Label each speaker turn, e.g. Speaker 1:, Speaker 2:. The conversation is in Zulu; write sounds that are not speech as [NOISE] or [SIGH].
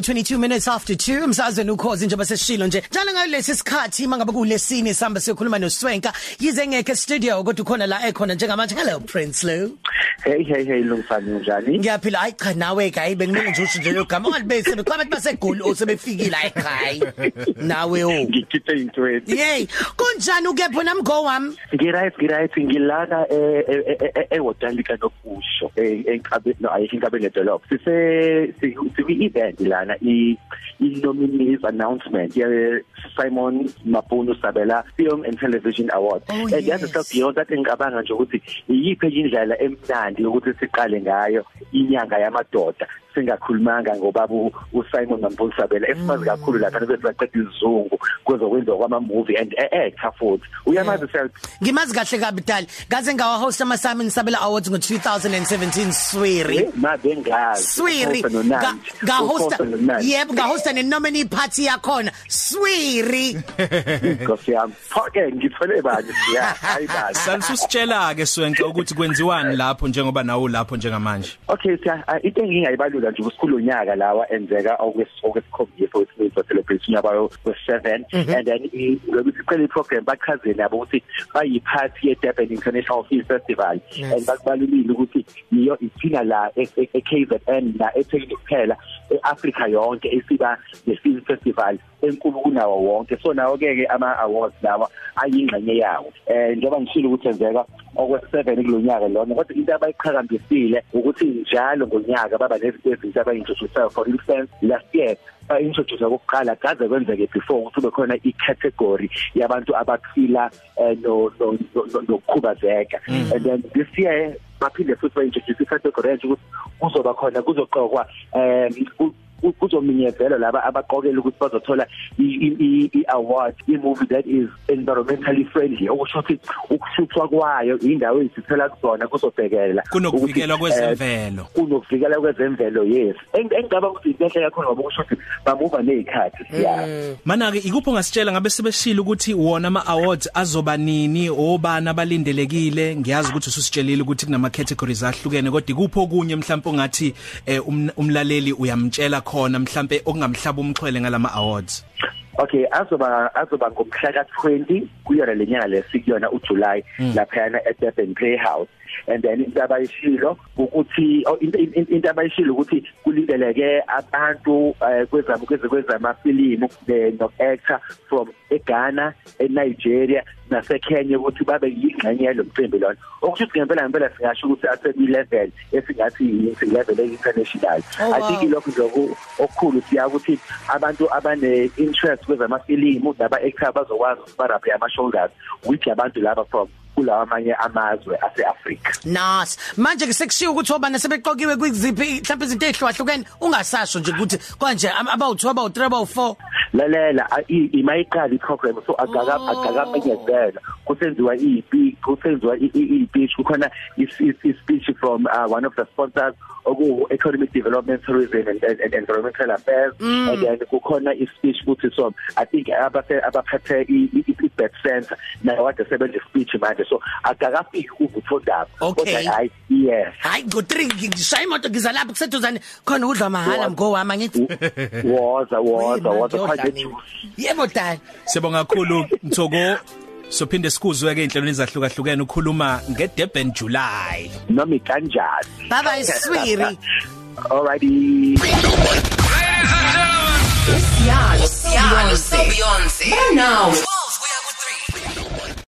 Speaker 1: 22 minutes after 2 umsazweni ukhozi njengoba sesishilo nje. Njalo ngalesi sikhathi mangabe kulesine sihamba siyokhuluma noSwenka yize ngeke studio kodwa ukhona la ekhona njengamanje. Hello Prince Lou.
Speaker 2: Hey hey hey Lungfani njani?
Speaker 1: Ngiyaphila. Hayi cha nawe kai bengimele nje usho nje lo gama ngalibese bekwabantu basegoli osebefikile hayi kai nawe o.
Speaker 2: Ngikhiphe into ethi.
Speaker 1: Yey kunjani ukepho namgo wami?
Speaker 2: Ngiright ngiright. Ngilana eh eWodalika nobusho eh enkabe no ayikho inkabe ledolophu. Sise siku event lana i nominees announcement ye Simon Mabunu Sabela Film and Television Award.
Speaker 1: Oh,
Speaker 2: and yazi
Speaker 1: yes.
Speaker 2: self beyond that ngicabanga nje ukuthi iyiphi indlela emnandi ukuthi siqale ngayo inyanga yamadoda singakhulumanga ngobaba uSimon Mabunu Sabela esimazi kakhulu lapha bese baqeda izungu kwezokwenziwa kwama movie and actor futhi. Uyamazi self
Speaker 1: Ngimazi kahle kabi dali. Ngaze ngawa host ama Simon Sabela Awards ngo2017 Swiri
Speaker 2: ma bengazi
Speaker 1: Swiri. Ga ga hosta yebo ga hosta ne nominee party yakhona. Swiri. [LAUGHS]
Speaker 2: Nkosi yami. Phake ngithole bani? Ya hayi basi
Speaker 3: Sanisitshela ke Swenke ukuthi kwenziwani lapho njengoba nawo lapho njengamanje.
Speaker 2: Okay siya uh, into engingayibalula nje kusikhulu nyaka lawa enzeka okwesikhombisa wesibili for celebration yabayo we7 and then ukuthi iqale program bachazele yabo ukuthi bayi party ye Durban International Film Festival.
Speaker 1: Yes.
Speaker 2: and bakubalulile ukuthi iyo iphina la eKZN la eThekwini kuphela eAfrica yonke esiba le film festival enkulu kunawo wonke. So nawo ke ke ama awards lawa ayingxenye yawo. Eh njengoba ngishilo ukuthi enzeka okwe7 kulonyaka lona kodwa into abayiqhakambisile ukuthi njalo ngonyaka baba nezinto abayintroduce for instance last year introduce kokuqala kaze kwenzeke before ukuthi kube khona icategory yabantu abaphila eh, no no- no- nokukhubazeka. And then this year baphinde futhi bayintroduce icategory entsha ukuthi kuzoba khona kuzoqokwa um kuzominyezela laba abaqokela ukuthi bazothola i-award i-movie that is environmentally friendly. Okusho ukuthi ukuhluthwa kwayo indawo ezithela kuzona kuzobhekela
Speaker 3: Kunokuvikelwa
Speaker 2: ukuthi, eh,
Speaker 3: kwezemvelo.
Speaker 2: kunokuvikela kwezemvelo yes. Eng- engicabanga ukuthi into enhle kakhulu ngoba kusho ukuthi bamuva nezikhathi yeah
Speaker 3: Mana ke ikupho ngasitshela ngabe sebeshila ukuthi wona ama awards azoba nini obana abalindelekile? Ngiyazi ukuthi ususitshelile ukuthi kunama categories ahlukene kodwa ikupho okunye mhlawumbe ongathi eh, um- umlaleli uyamtshela khona mhlawumbe okungamhlaba umxhwele ngalama awards?
Speaker 2: Okay azoba azoba ngomhla ka20 kuyona lenyanga lesikuyona uJuly lapha yana at Durban Playhouse and then into abayishilo ukuthi oh, into abayishilo ukuthi kulindeleke abantu eh, kwezamu kweze kwezamafilimu eh, no actor from eGhana eNigeria naseKenya ukuthi babe yingxenye yalomcimbi lona okusho ukuthi ngempela ngempela singasho ukuthi asebi level esingathi yi level international
Speaker 1: Oh,
Speaker 2: i
Speaker 1: wow.
Speaker 2: think lokho nje oku- okukhulu siya ukuthi abantu abane interest kwezamafilimu naba actor bazokwazi ukuthi baraphe ama shoulders which abantu laba from kulawa amanye amazwe aseAfrica
Speaker 1: Nas manje sekushiya ukuthi obana sebeqokiwe kwiziphi mhlawumbe izinto ezihlukahlukene ungasasho nje ukuthi kanje about 2 about 3 about 4
Speaker 2: lalela imayiqala iprogram so agaka
Speaker 1: Oh.
Speaker 2: agakamenyezela kusenziwa ipi kusenziwa i- i- i-speech kukhona is- is- is-speech from uh, one of the sponsors oku economic development tourism and, and, and environmental affairs mm. and then kukhona i-speech futhi so i think abase abaphethe i- i- i- i-bet center nayo kade sebenza i-speech manje so akakafiki uvuthondaba
Speaker 1: Okay.
Speaker 2: hayi yes.
Speaker 1: Hayi ngo3 ngishaya imoto ngiza lapha kuseduzane khona udla mahala mgo wami ngithi [LAUGHS]
Speaker 2: woza woza
Speaker 1: Wema,
Speaker 2: woza
Speaker 1: ngiyodla
Speaker 2: khanye
Speaker 1: mina. yebo dad.
Speaker 3: Sibonga kakhulu Mthoko. Sophinde sikuzwe ke inhlelo ezahlukahlukene ukhuluma ngeDurban July.
Speaker 2: Noma kanjani
Speaker 1: bye bye swiri
Speaker 2: alrighty.
Speaker 4: Yalo, Yalo, Beyonce. Now.